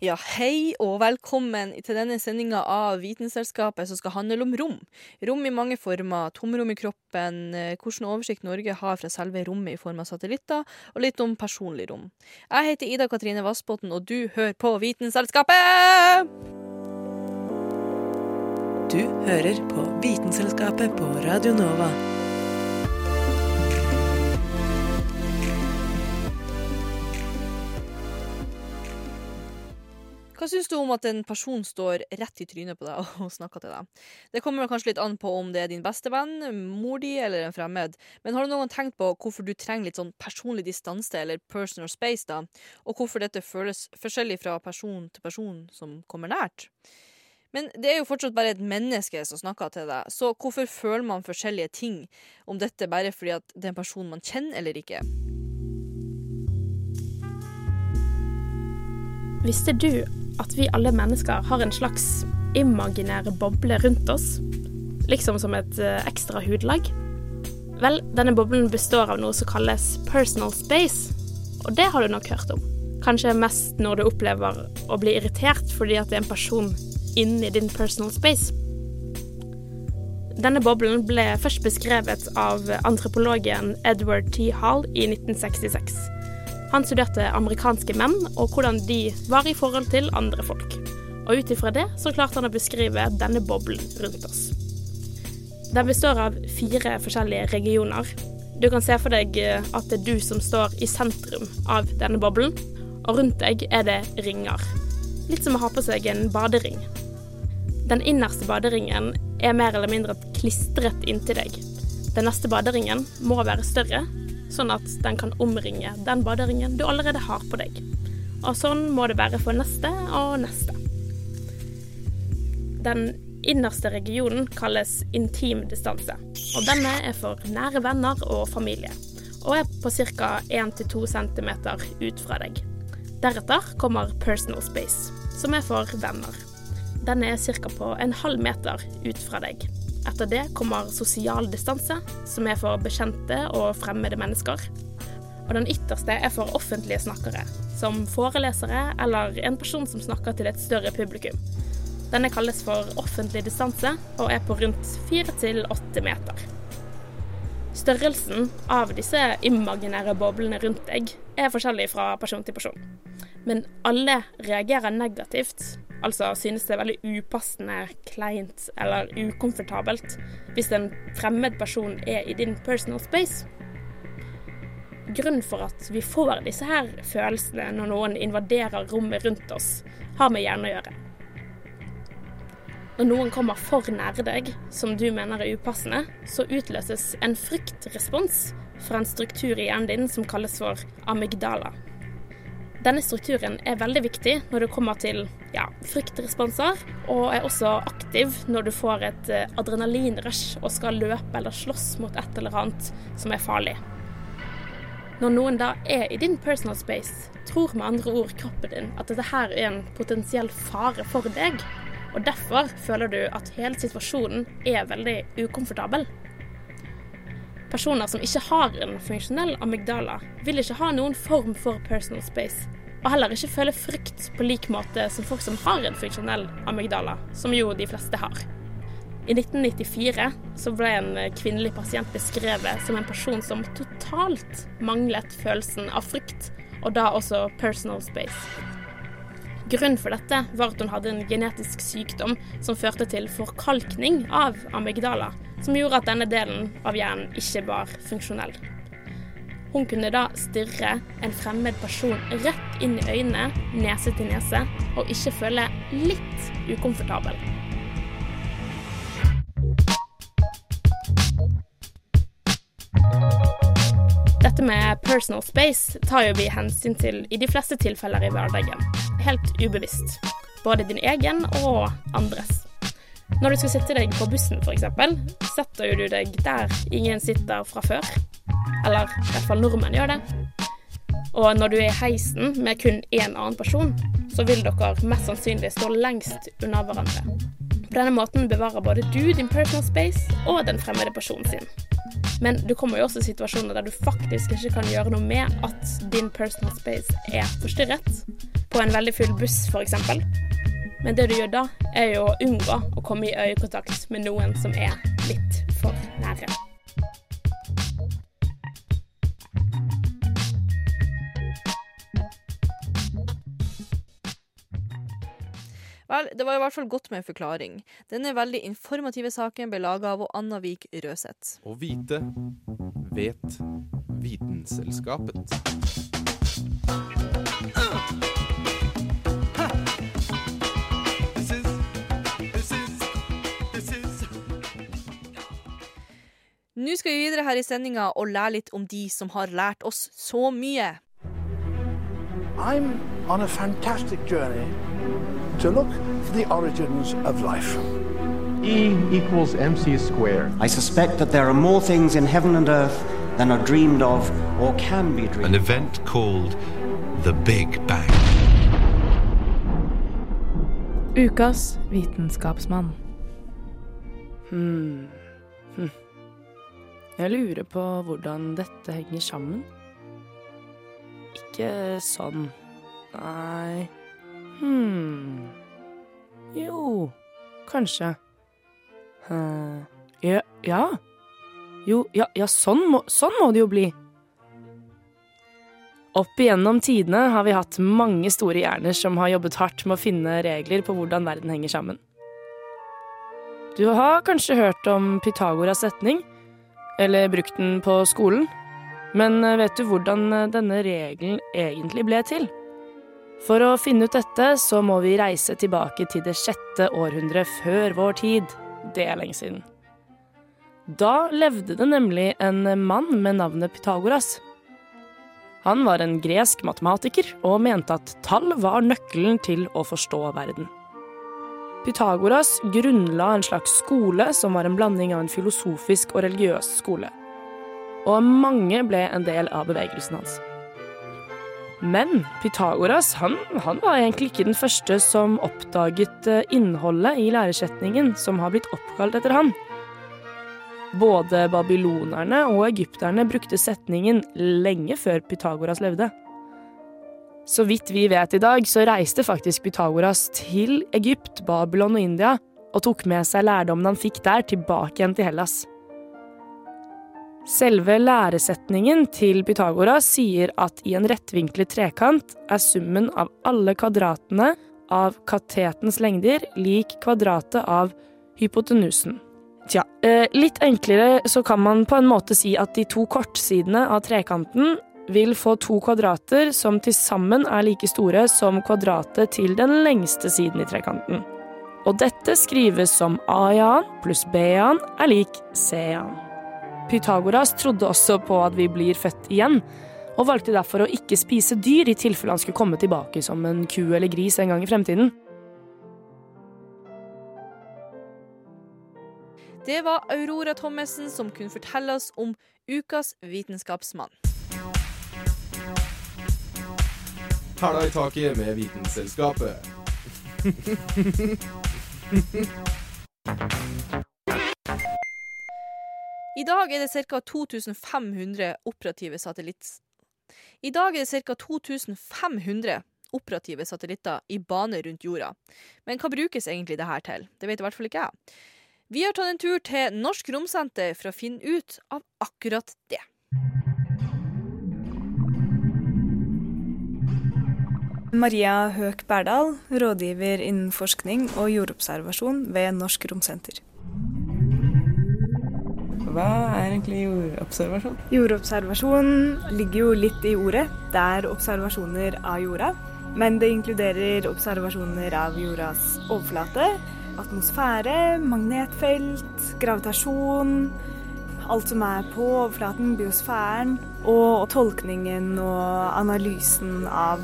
Ja, hei og velkommen til denne sendinga av Vitenselskapet som skal handle om rom. Rom i mange former, tomrom i kroppen, hvordan hvilken oversikt Norge har fra selve rommet i form av satellitter, og litt om personlig rom. Jeg heter Ida Katrine Vassbotn, og du hører på Vitenselskapet! Du hører på Vitenselskapet på Radio Nova. Hva syns du om at en person står rett i trynet på deg og snakker til deg? Det kommer kanskje litt an på om det er din beste venn, mor di eller en fremmed, men har du noen gang tenkt på hvorfor du trenger litt sånn personlig distanse eller personal space, da, og hvorfor dette føles forskjellig fra person til person som kommer nært? Men det er jo fortsatt bare et menneske som snakker til deg, så hvorfor føler man forskjellige ting om dette bare fordi at det er en person man kjenner eller ikke? Visste du at vi alle mennesker har en slags imaginær boble rundt oss? Liksom som et eh, ekstra hudlag? Vel, denne boblen består av noe som kalles personal space, og det har du nok hørt om. Kanskje mest når du opplever å bli irritert fordi at det er en person inni din personal space. Denne boblen ble først beskrevet av antropologen Edward T. Hall i 1966. Han studerte amerikanske menn og hvordan de var i forhold til andre folk. Og ut ifra det så klarte han å beskrive denne boblen rundt oss. Den består av fire forskjellige regioner. Du kan se for deg at det er du som står i sentrum av denne boblen, og rundt deg er det ringer. Litt som å ha på seg en badering. Den innerste baderingen er mer eller mindre klistret inntil deg. Den neste baderingen må være større, sånn at den kan omringe den baderingen du allerede har på deg. Og sånn må det være for neste og neste. Den innerste regionen kalles intim distanse, og denne er for nære venner og familie, og er på ca. 1-2 cm ut fra deg. Deretter kommer personal space, som er for venner. Denne er ca. på en halv meter ut fra deg. Etter det kommer sosial distanse, som er for bekjente og fremmede mennesker. Og den ytterste er for offentlige snakkere, som forelesere eller en person som snakker til et større publikum. Denne kalles for offentlig distanse og er på rundt fire til åtte meter. Størrelsen av disse imaginære boblene rundt deg er forskjellig fra person til person. Men alle reagerer negativt Altså synes det er veldig upassende, kleint eller ukomfortabelt hvis en fremmed person er i din personal space. Grunnen for at vi får disse her følelsene når noen invaderer rommet rundt oss, har med hjernen å gjøre. Når noen kommer for nære deg, som du mener er upassende, så utløses en fryktrespons fra en struktur i hjernen din som kalles for amygdala. Denne strukturen er veldig viktig når det kommer til ja, fryktresponser, og er også aktiv når du får et eh, adrenalinrush og skal løpe eller slåss mot et eller annet som er farlig. Når noen da er i din personal space, tror med andre ord kroppen din at dette her er en potensiell fare for deg, og derfor føler du at hele situasjonen er veldig ukomfortabel. Personer som ikke har en funksjonell amygdala, vil ikke ha noen form for personal space, og heller ikke føle frykt på lik måte som folk som har en funksjonell amygdala, som jo de fleste har. I 1994 så ble en kvinnelig pasient beskrevet som en person som totalt manglet følelsen av frykt, og da også personal space. Grunnen for dette var at hun hadde en genetisk sykdom som førte til forkalkning av amygdala, som gjorde at denne delen av hjernen ikke var funksjonell. Hun kunne da stirre en fremmed person rett inn i øynene, nese til nese, og ikke føle litt ukomfortabel. Dette med personal space tar jo vi hensyn til i de fleste tilfeller i hverdagen. Helt ubevisst. Både din egen og andres. Når du skal sitte deg på bussen f.eks., setter jo du deg der ingen sitter fra før. Eller i hvert fall nordmenn gjør det. Og når du er i heisen med kun én annen person, så vil dere mest sannsynlig stå lengst unna hverandre. På denne måten bevarer både du din personal space og den fremmede personen sin. Men du kommer jo også i situasjoner der du faktisk ikke kan gjøre noe med at din personal space er forstyrret. På en veldig full buss, f.eks. Men det du gjør da, er jo å unngå å komme i øyekontakt med noen som er litt for nære. Vel, det var i hvert fall godt med en forklaring. Denne veldig informative saken ble laga av Anna Vik Røseth. Å vite vet Vitenselskapet. Nå skal vi videre her i sendinga og lære litt om de som har lært oss så mye. I'm on a fantastic journey to look for the origins of life. E equals mc squared. I suspect that there are more things in heaven and earth than are dreamed of or can be dreamed of. event called the Big Bang. Ukas vitenskapsmann. Hmm. Hm. Jeg lurer på hvordan dette henger sammen. Ikke sånn. Nei Hm. Jo, kanskje. Hm. Ja, ja. Jo, ja, ja sånn, må, sånn må det jo bli. Opp igjennom tidene har vi hatt mange store hjerner som har jobbet hardt med å finne regler på hvordan verden henger sammen. Du har kanskje hørt om Pythagoras setning, eller brukt den på skolen, men eh, vet du hvordan eh, denne regelen egentlig ble til? For å finne ut dette, så må vi reise tilbake til det sjette århundret før vår tid. Det er lenge siden. Da levde det nemlig en mann med navnet Pythagoras. Han var en gresk matematiker og mente at tall var nøkkelen til å forstå verden. Pythagoras grunnla en slags skole som var en blanding av en filosofisk og religiøs skole. Og mange ble en del av bevegelsen hans. Men Pythagoras han, han var egentlig ikke den første som oppdaget eh, innholdet i læresetningen som har blitt oppkalt etter han. Både babylonerne og egypterne brukte setningen lenge før Pythagoras levde. Så vidt vi vet i dag, så reiste faktisk Pythagoras til Egypt, Babylon og India og tok med seg lærdommen han fikk der, tilbake igjen til Hellas. Selve læresetningen til Pythagoras sier at i en rettvinklet trekant er summen av alle kvadratene av katetens lengder lik kvadratet av hypotenusen. Tja, eh, litt enklere så kan man på en måte si at de to kortsidene av trekanten vil få to kvadrater som til sammen er like store som kvadratet til den lengste siden i trekanten. Og dette skrives som a i pluss b i er lik c i annen. Pythagoras trodde også på at vi blir født igjen, og valgte derfor å ikke spise dyr i tilfelle han skulle komme tilbake som en ku eller gris en gang i fremtiden. Det var Aurora Thommessen som kunne fortelle oss om ukas vitenskapsmann. Hæla i taket med Vitenselskapet. I dag er det ca. 2500 operative satellitt... I dag er det ca. 2500 operative satellitter i bane rundt jorda. Men hva brukes egentlig det her til? Det vet i hvert fall ikke jeg. Vi har tatt en tur til Norsk Romsenter for å finne ut av akkurat det. Maria Høek Berdal, rådgiver innen forskning og jordobservasjon ved Norsk Romsenter. Hva er egentlig jordobservasjon? Jordobservasjon ligger jo litt i ordet. Det er observasjoner av jorda. Men det inkluderer observasjoner av jordas overflate, atmosfære, magnetfelt, gravitasjon, alt som er på overflaten, biosfæren, og tolkningen og analysen av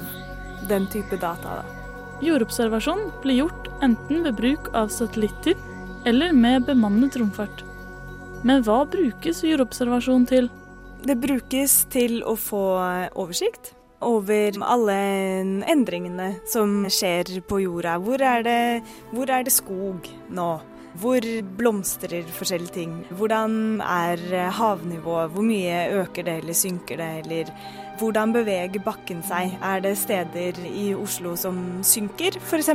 den type data. Da. Jordobservasjon blir gjort enten ved bruk av satellitter eller med bemannet romfart. Men hva brukes jordobservasjon til? Det brukes til å få oversikt over alle endringene som skjer på jorda. Hvor er det, hvor er det skog nå? Hvor blomstrer forskjellige ting? Hvordan er havnivået? Hvor mye øker det eller synker det? Eller hvordan beveger bakken seg? Er det steder i Oslo som synker, f.eks.?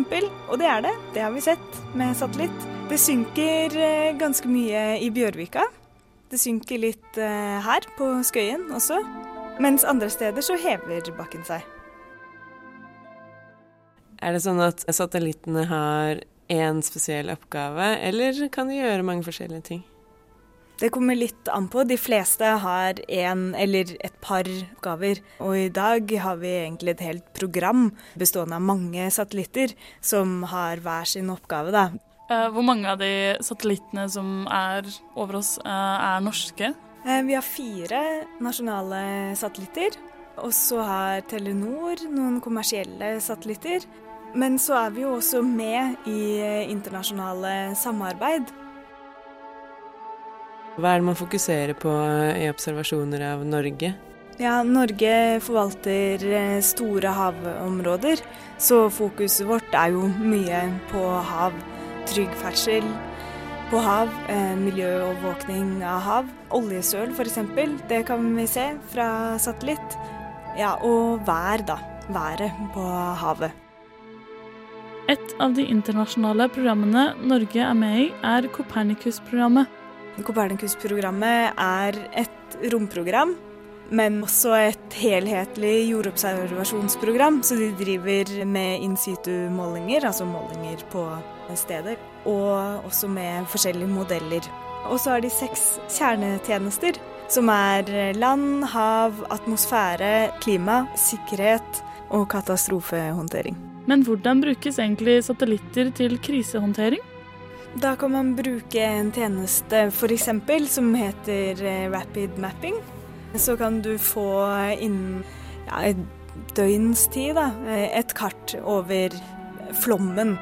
Og det er det. Det har vi sett med satellitt. Det synker eh, ganske mye i Bjørvika. Det synker litt eh, her på Skøyen også. Mens andre steder så hever bakken seg. Er det sånn at satellittene har én spesiell oppgave, eller kan de gjøre mange forskjellige ting? Det kommer litt an på. De fleste har én eller et par oppgaver. Og i dag har vi egentlig et helt program bestående av mange satellitter som har hver sin oppgave, da. Eh, hvor mange av de satellittene som er over oss, eh, er norske? Eh, vi har fire nasjonale satellitter. Og så har Telenor noen kommersielle satellitter. Men så er vi jo også med i internasjonale samarbeid. Hva er det man fokuserer på i observasjoner av Norge? Ja, Norge forvalter eh, store havområder, så fokuset vårt er jo mye på hav. Trygg ferdsel på hav, eh, miljøovervåkning av hav. Oljesøl f.eks., det kan vi se fra satellitt. Ja, og vær, da. Været på havet. Et av de internasjonale programmene Norge er med i, er Copernicus-programmet. Copernicus-programmet er et romprogram, men også et helhetlig jordobservasjonsprogram. Så de driver med in situ-målinger, altså målinger på steder, og også med forskjellige modeller. Og så har de seks kjernetjenester, som er land, hav, atmosfære, klima, sikkerhet og katastrofehåndtering. Men hvordan brukes egentlig satellitter til krisehåndtering? Da kan man bruke en tjeneste f.eks. som heter eh, Rapid Mapping. Så kan du få innen ja, et døgns tid da, eh, et kart over flommen.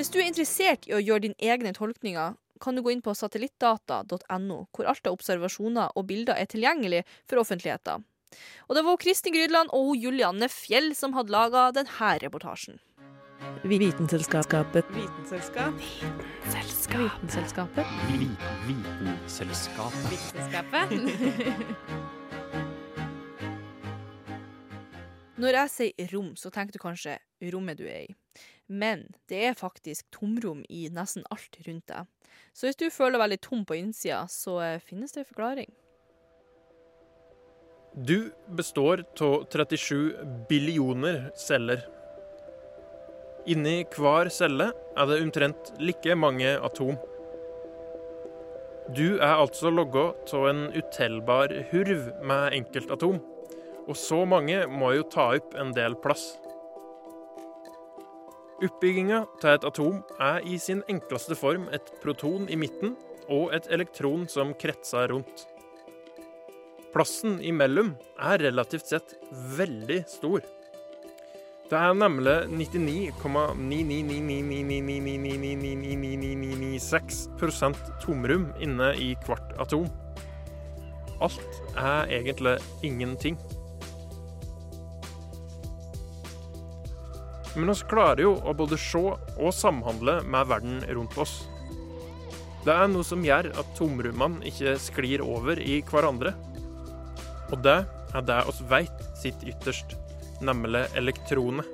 Hvis du er interessert i å gjøre dine egne tolkninger, kan du gå inn på satellittdata.no, hvor alt av observasjoner og bilder er tilgjengelig for offentligheten. Og det var Kristin Grydland og Julianne Fjell som hadde laga denne reportasjen. Vitenselskapet. Vitenselskap. Vitenselskapet. Vitenselskapet. Vitenselskapet. Når jeg sier rom, så tenker du kanskje rommet du er i. Men det er faktisk tomrom i nesten alt rundt deg. Så hvis du føler deg veldig tom på innsida, så eh, finnes det en forklaring. Du består av 37 billioner celler. Inni hver celle er det omtrent like mange atom. Du er altså logga av en utellbar hurv med enkeltatom, og så mange må jo ta opp en del plass. Oppbygginga til et atom er i sin enkleste form et proton i midten og et elektron som kretser rundt. Plassen imellom er relativt sett veldig stor. Det er nemlig 99,9999999999996% tomrom inne i hvert atom. Alt er egentlig ingenting. Men vi klarer jo å både se og samhandle med verden rundt oss. Det er noe som gjør at tomrommene ikke sklir over i hverandre. Og det er det oss veit sitt ytterst, nemlig elektronet.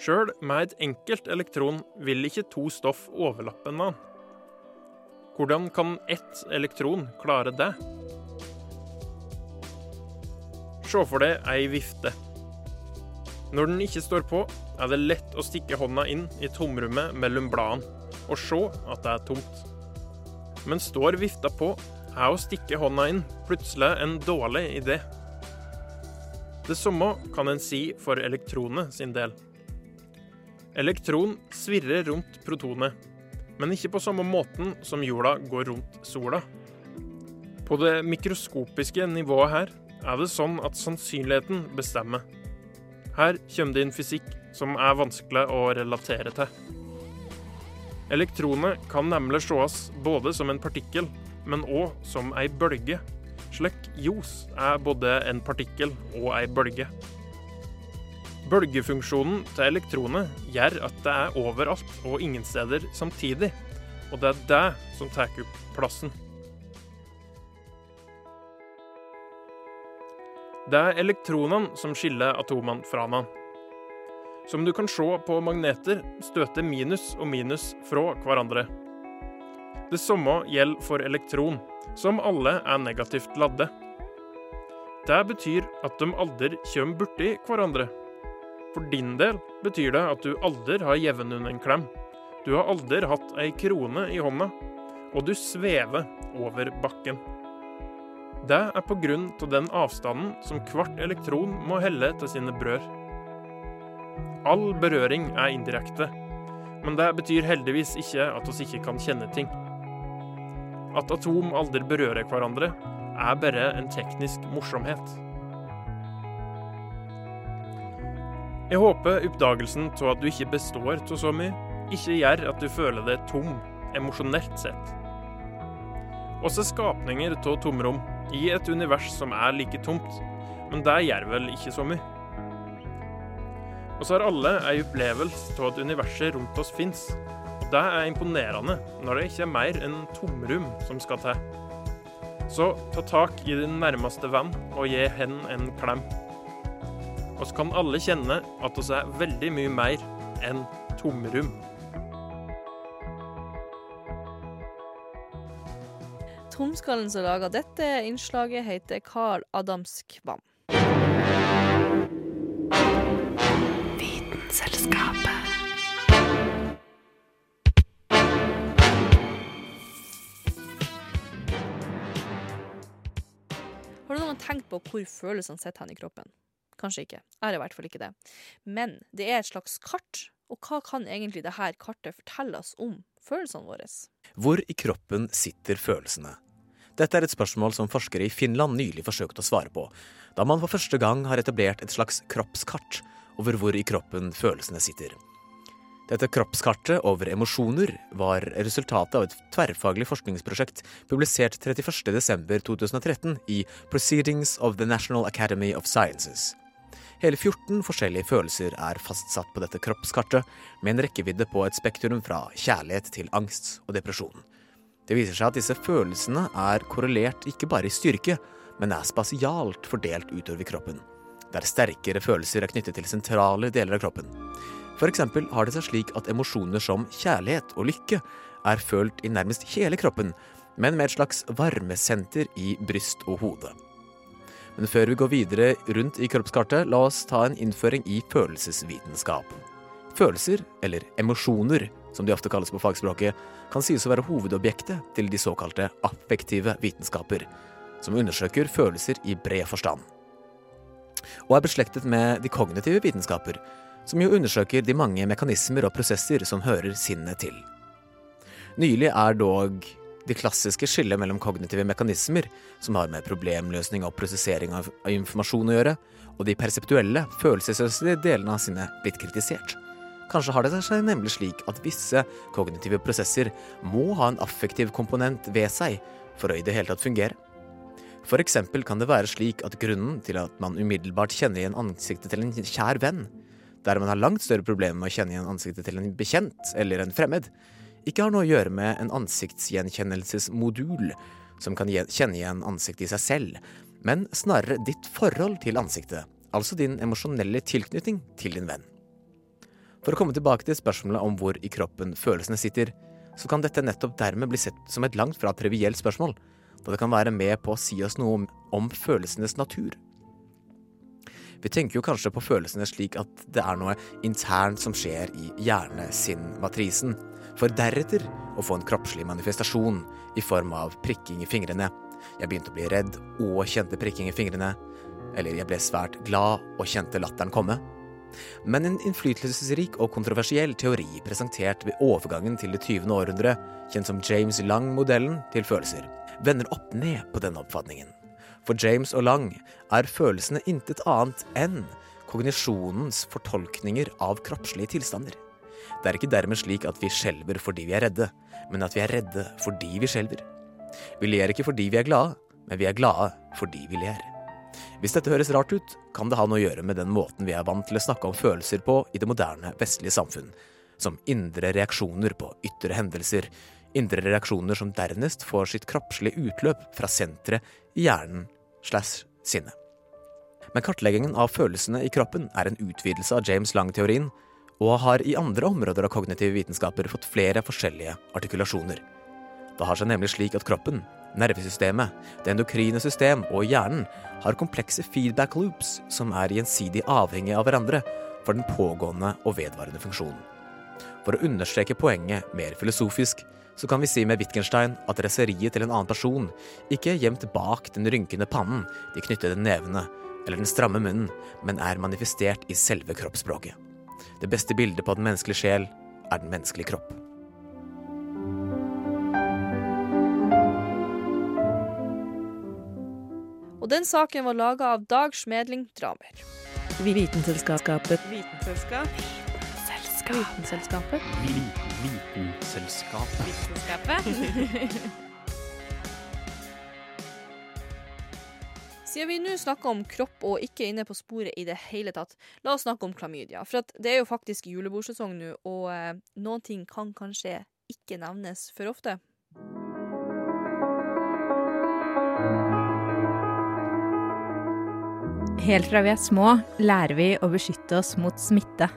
Sjøl med et enkelt elektron vil ikke to stoff overlappe en. Hvordan kan ett elektron klare det? Se for deg ei vifte. Når den ikke står på, er det lett å stikke hånda inn i tomrommet mellom bladene og se at det er tomt. Men står vifta på, er å stikke hånda inn plutselig en dårlig idé. Det samme kan en si for elektronet sin del. Elektron svirrer rundt protonet. men ikke på samme måten som jorda går rundt sola. På det mikroskopiske nivået her er det sånn at sannsynligheten bestemmer. Her kommer det inn fysikk som er vanskelig å relatere til. Elektronet kan nemlig sees både som en partikkel, men òg som ei bølge. Slik ljos er både en partikkel og ei bølge. Bølgefunksjonen til elektronet gjør at det er overalt og ingen steder samtidig, og det er det som tar opp plassen. Det er elektronene som skiller atomene fra hverandre. Som du kan se på magneter, støter minus og minus fra hverandre. Det samme gjelder for elektron, som alle er negativt ladde. Det betyr at de aldri kommer borti hverandre. For din del betyr det at du aldri har gjeven under en klem. Du har aldri hatt ei krone i hånda, og du svever over bakken. Det er på grunn av den avstanden som hvert elektron må helle til sine brød. All berøring er indirekte, men det betyr heldigvis ikke at oss ikke kan kjenne ting. At atom aldri berører hverandre, er bare en teknisk morsomhet. Jeg håper oppdagelsen av at du ikke består av så mye, ikke gjør at du føler deg tom emosjonelt sett. Er skapninger av tomrom i et univers som er like tomt, men det gjør vel ikke så mye. Og så har alle ei opplevelse av at universet rundt oss fins. Det er imponerende når det ikke er mer enn tomrom som skal til. Så ta tak i din nærmeste venn og gi hen en klem. Og så kan alle kjenne at vi er veldig mye mer enn tomrom. Tromskallen som laga dette innslaget, heter Carl Adams Kvam. Vitenselskapet. Tenkt på hvor følelsene sitter hen i kroppen? Kanskje ikke. Jeg har i hvert fall ikke det. Men det er et slags kart, og hva kan egentlig dette kartet fortelle oss om følelsene våre? Hvor i kroppen sitter følelsene? Dette er et spørsmål som forskere i Finland nylig forsøkte å svare på, da man for første gang har etablert et slags kroppskart over hvor i kroppen følelsene sitter. Dette kroppskartet over emosjoner var resultatet av et tverrfaglig forskningsprosjekt publisert 31.12.2013 i Proceedings of the National Academy of Sciences. Hele 14 forskjellige følelser er fastsatt på dette kroppskartet, med en rekkevidde på et spektrum fra kjærlighet til angst og depresjon. Det viser seg at disse følelsene er korrelert ikke bare i styrke, men er spasialt fordelt utover kroppen, der sterkere følelser er knyttet til sentrale deler av kroppen. Eksempel har det seg slik at emosjoner som kjærlighet og lykke er følt i nærmest hele kroppen, men med et slags varmesenter i bryst og hode. Men før vi går videre rundt i kroppskartet, la oss ta en innføring i følelsesvitenskap. Følelser, eller emosjoner, som de ofte kalles på fagspråket, kan sies å være hovedobjektet til de såkalte affektive vitenskaper, som undersøker følelser i bred forstand. Og er beslektet med de kognitive vitenskaper, som jo undersøker de mange mekanismer og prosesser som hører sinnet til. Nylig er dog de klassiske skillet mellom kognitive mekanismer, som har med problemløsning og prosessering av informasjon å gjøre, og de perseptuelle, følelsesløse delene av sinnet blitt kritisert. Kanskje har det seg nemlig slik at visse kognitive prosesser må ha en affektiv komponent ved seg for å i det hele tatt fungere. For eksempel kan det være slik at grunnen til at man umiddelbart kjenner igjen ansiktet til en kjær venn, der man har langt større problemer med å kjenne igjen ansiktet til en bekjent eller en fremmed, ikke har noe å gjøre med en ansiktsgjenkjennelsesmodul som kan kjenne igjen ansiktet i seg selv, men snarere ditt forhold til ansiktet, altså din emosjonelle tilknytning til din venn. For å komme tilbake til spørsmålet om hvor i kroppen følelsene sitter, så kan dette nettopp dermed bli sett som et langt fra trivielt spørsmål, da det kan være med på å si oss noe om, om følelsenes natur. Vi tenker jo kanskje på følelsene slik at det er noe internt som skjer i hjerne-sinn-matrisen, for deretter å få en kroppslig manifestasjon i form av prikking i fingrene. Jeg begynte å bli redd og kjente prikking i fingrene. Eller jeg ble svært glad og kjente latteren komme. Men en innflytelsesrik og kontroversiell teori presentert ved overgangen til det 20. århundre, kjent som James Lang-modellen til følelser, vender opp ned på denne oppfatningen. For James og Lang er følelsene intet annet enn kognisjonens fortolkninger av kroppslige tilstander. Det er ikke dermed slik at vi skjelver fordi vi er redde, men at vi er redde fordi vi skjelver. Vi ler ikke fordi vi er glade, men vi er glade fordi vi ler. Hvis dette høres rart ut, kan det ha noe å gjøre med den måten vi er vant til å snakke om følelser på i det moderne vestlige samfunn, som indre reaksjoner på ytre hendelser, indre reaksjoner som dernest får sitt kroppslige utløp fra senteret hjernen slash sinnet. Men kartleggingen av følelsene i kroppen er en utvidelse av James Lang-teorien, og har i andre områder av kognitive vitenskaper fått flere forskjellige artikulasjoner. Det har seg nemlig slik at kroppen, nervesystemet, det endokrine system og hjernen har komplekse feedback loops som er gjensidig avhengige av hverandre for den pågående og vedvarende funksjonen. For å understreke poenget mer filosofisk, så kan vi si med Wittgenstein at raseriet til en annen person ikke er gjemt bak den rynkende pannen, de knyttede nevene eller den stramme munnen, men er manifestert i selve kroppsspråket. Det beste bildet på den menneskelige sjel er den menneskelige kropp. Og den saken var laga av Dag Smedling Dramer. Vitenselskapet. Vitenselskap. Vitenselskapet. Vitenselskapet. Vitenselskapet. Siden vi nå snakker om kropp og ikke er inne på sporet i det hele tatt, la oss snakke om klamydia. For at det er jo faktisk julebordsesong nå, og eh, noen ting kan kanskje ikke nevnes for ofte. Helt fra vi er små, lærer vi å beskytte oss mot smitte.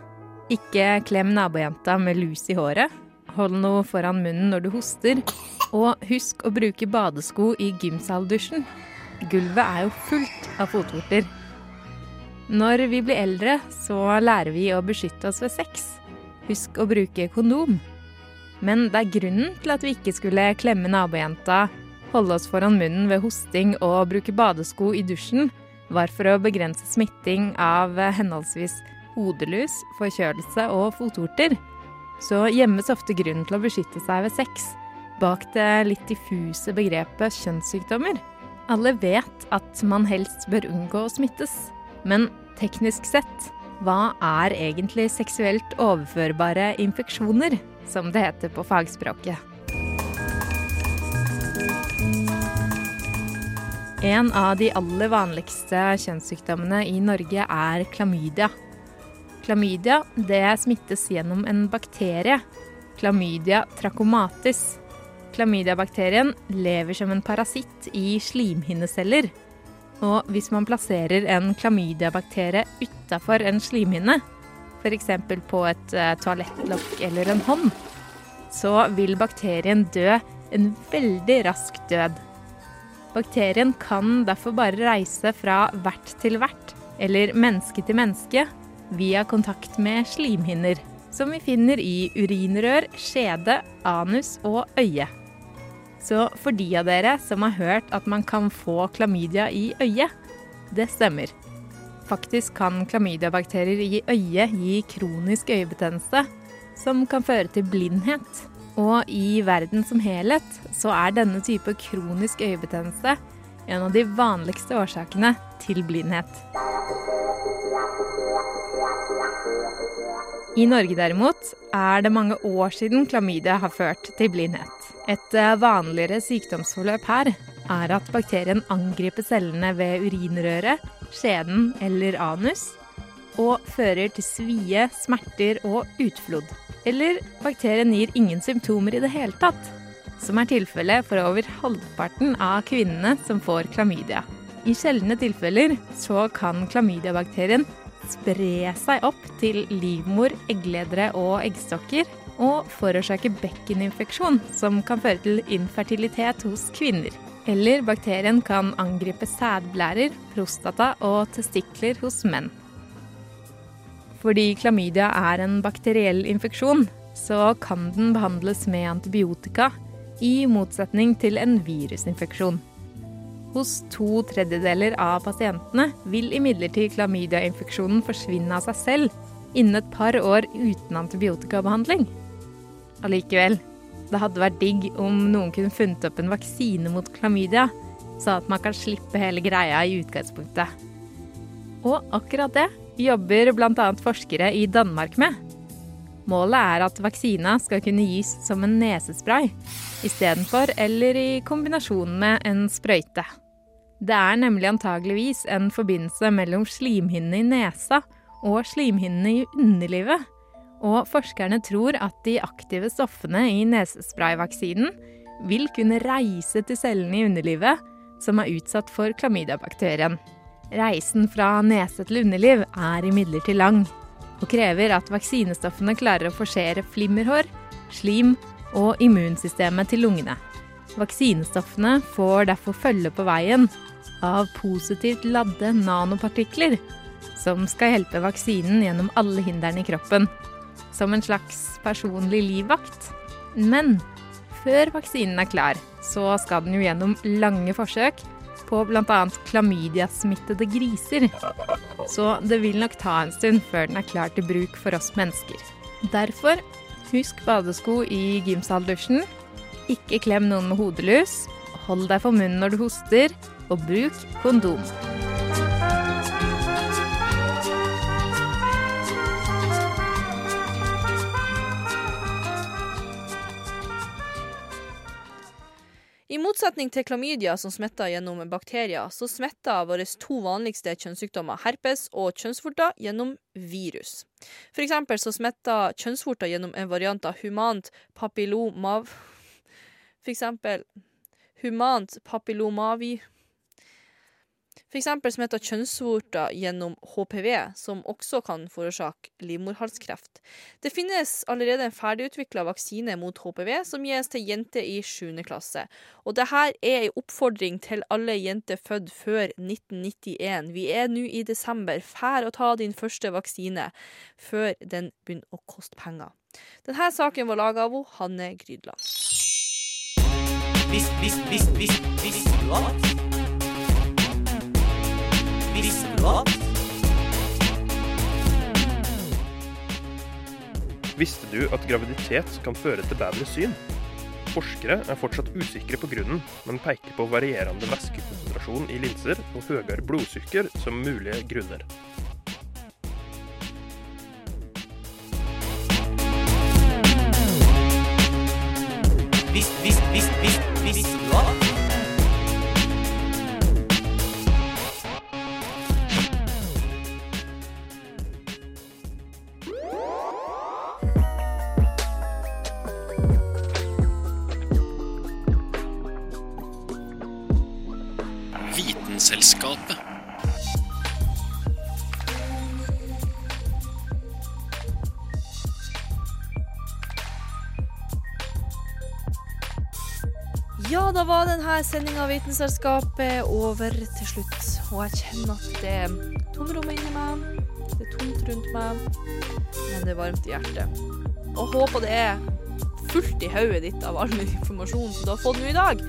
Ikke klem nabojenta med lus i håret. Hold noe foran munnen når du hoster. Og husk å bruke badesko i gymsaldusjen. Gulvet er jo fullt av fotvorter. Når vi blir eldre, så lærer vi å beskytte oss ved sex. Husk å bruke kondom. Men det er grunnen til at vi ikke skulle klemme nabojenta, holde oss foran munnen ved hosting og bruke badesko i dusjen, var for å begrense smitting av henholdsvis hodelus, forkjølelse og fotvorter. Så gjemmes ofte grunnen til å beskytte seg ved sex bak det litt diffuse begrepet kjønnssykdommer. Alle vet at man helst bør unngå å smittes. Men teknisk sett, hva er egentlig seksuelt overførbare infeksjoner, som det heter på fagspråket? En av de aller vanligste kjønnssykdommene i Norge er klamydia. Klamydia det smittes gjennom en bakterie, klamydia trachomatis. Klamydiabakterien lever som en parasitt i slimhinneceller. Og hvis man plasserer en klamydiabakterie utafor en slimhinne, f.eks. på et eh, toalettlokk eller en hånd, så vil bakterien dø en veldig rask død. Bakterien kan derfor bare reise fra vert til vert, eller menneske til menneske, via kontakt med slimhinner, som vi finner i urinrør, skjede, anus og øye. Så for de av dere som har hørt at man kan få klamydia i øyet, det stemmer. Faktisk kan klamydiabakterier i øyet gi kronisk øyebetennelse, som kan føre til blindhet. Og i verden som helhet så er denne type kronisk øyebetennelse en av de vanligste årsakene til blindhet. I Norge derimot er det mange år siden klamydia har ført til blindhet. Et eh, vanligere sykdomsforløp her er at bakterien angriper cellene ved urinrøret, skjeden eller anus, og fører til svie, smerter og utflod. Eller bakterien gir ingen symptomer i det hele tatt, som er tilfellet for over halvparten av kvinnene som får klamydia. I sjeldne tilfeller så kan klamydiabakterien spre seg opp til livmor, eggledere og eggstokker, og forårsake bekkeninfeksjon, som kan føre til infertilitet hos kvinner. Eller bakterien kan angripe sædblærer, prostata og testikler hos menn. Fordi klamydia er en bakteriell infeksjon, så kan den behandles med antibiotika, i motsetning til en virusinfeksjon. Hos to tredjedeler av pasientene vil imidlertid klamydiainfeksjonen forsvinne av seg selv innen et par år uten antibiotikabehandling. Allikevel, det hadde vært digg om noen kunne funnet opp en vaksine mot klamydia, så at man kan slippe hele greia i utgangspunktet. Og akkurat det jobber bl.a. forskere i Danmark med. Målet er at vaksina skal kunne gis som en nesespray istedenfor eller i kombinasjon med en sprøyte. Det er nemlig antageligvis en forbindelse mellom slimhinnene i nesa og slimhinnene i underlivet. Og forskerne tror at de aktive stoffene i nesesprayvaksinen vil kunne reise til cellene i underlivet som er utsatt for klamydiabakterien. Reisen fra nese til underliv er imidlertid lang, og krever at vaksinestoffene klarer å forsere flimmerhår, slim og immunsystemet til lungene. Vaksinestoffene får derfor følge på veien av positivt ladde nanopartikler, som skal hjelpe vaksinen gjennom alle hindrene i kroppen, som en slags personlig livvakt. Men før vaksinen er klar, så skal den jo gjennom lange forsøk på bl.a. klamydiasmittede griser. Så det vil nok ta en stund før den er klar til bruk for oss mennesker. Derfor, husk badesko i gymsaldusjen. Ikke klem noen med hodelus. Hold deg for munnen når du hoster, og bruk kondom. I motsetning til klamydia, som smitter gjennom bakterier, så smitter våre to vanligste kjønnssykdommer, herpes og kjønnsvorter, gjennom virus. For eksempel så smitter kjønnsvorter gjennom en variant av humant papillomav... For eksempel humant papillomavi... For eksempel heter kjønnsvorter gjennom HPV, som også kan forårsake livmorhalskreft. Det finnes allerede en ferdigutvikla vaksine mot HPV som gis til jenter i 7. klasse. Og dette er en oppfordring til alle jenter født før 1991. Vi er nå i desember. Fær å ta din første vaksine før den begynner å koste penger. Denne saken var laga av Hanne Grydland. Visst, visst, visst, visst, visst? Visste du at? Visste du at graviditet kan føre til bedre syn? Forskere er fortsatt usikre på grunnen, men peker på varierende væskekonsentrasjon i linser og høyere blodsukker som mulige grunner. Visst, visst, visst, visst, visste du Ja, da var denne sendinga av Vitenselskapet over til slutt. Og jeg kjenner at det er tomrom inni meg. Det er tomt rundt meg. Men det er varmt i hjertet. Og håper det er fullt i hodet ditt av all informasjon som du har fått nå i dag.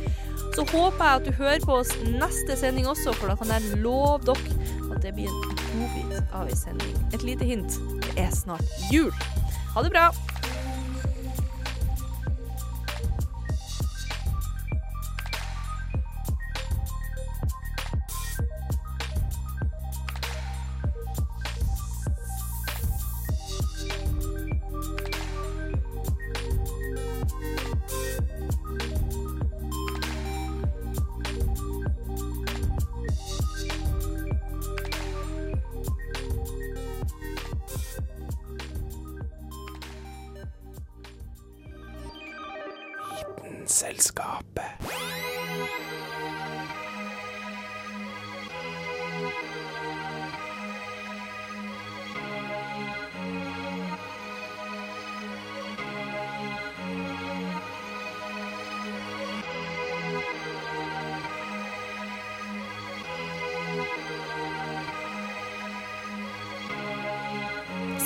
Så håper jeg at du hører på oss neste sending også, for da kan jeg love dere at det blir en godbit av ei sending. Et lite hint. Det er snart jul. Ha det bra. Vitenselskapet.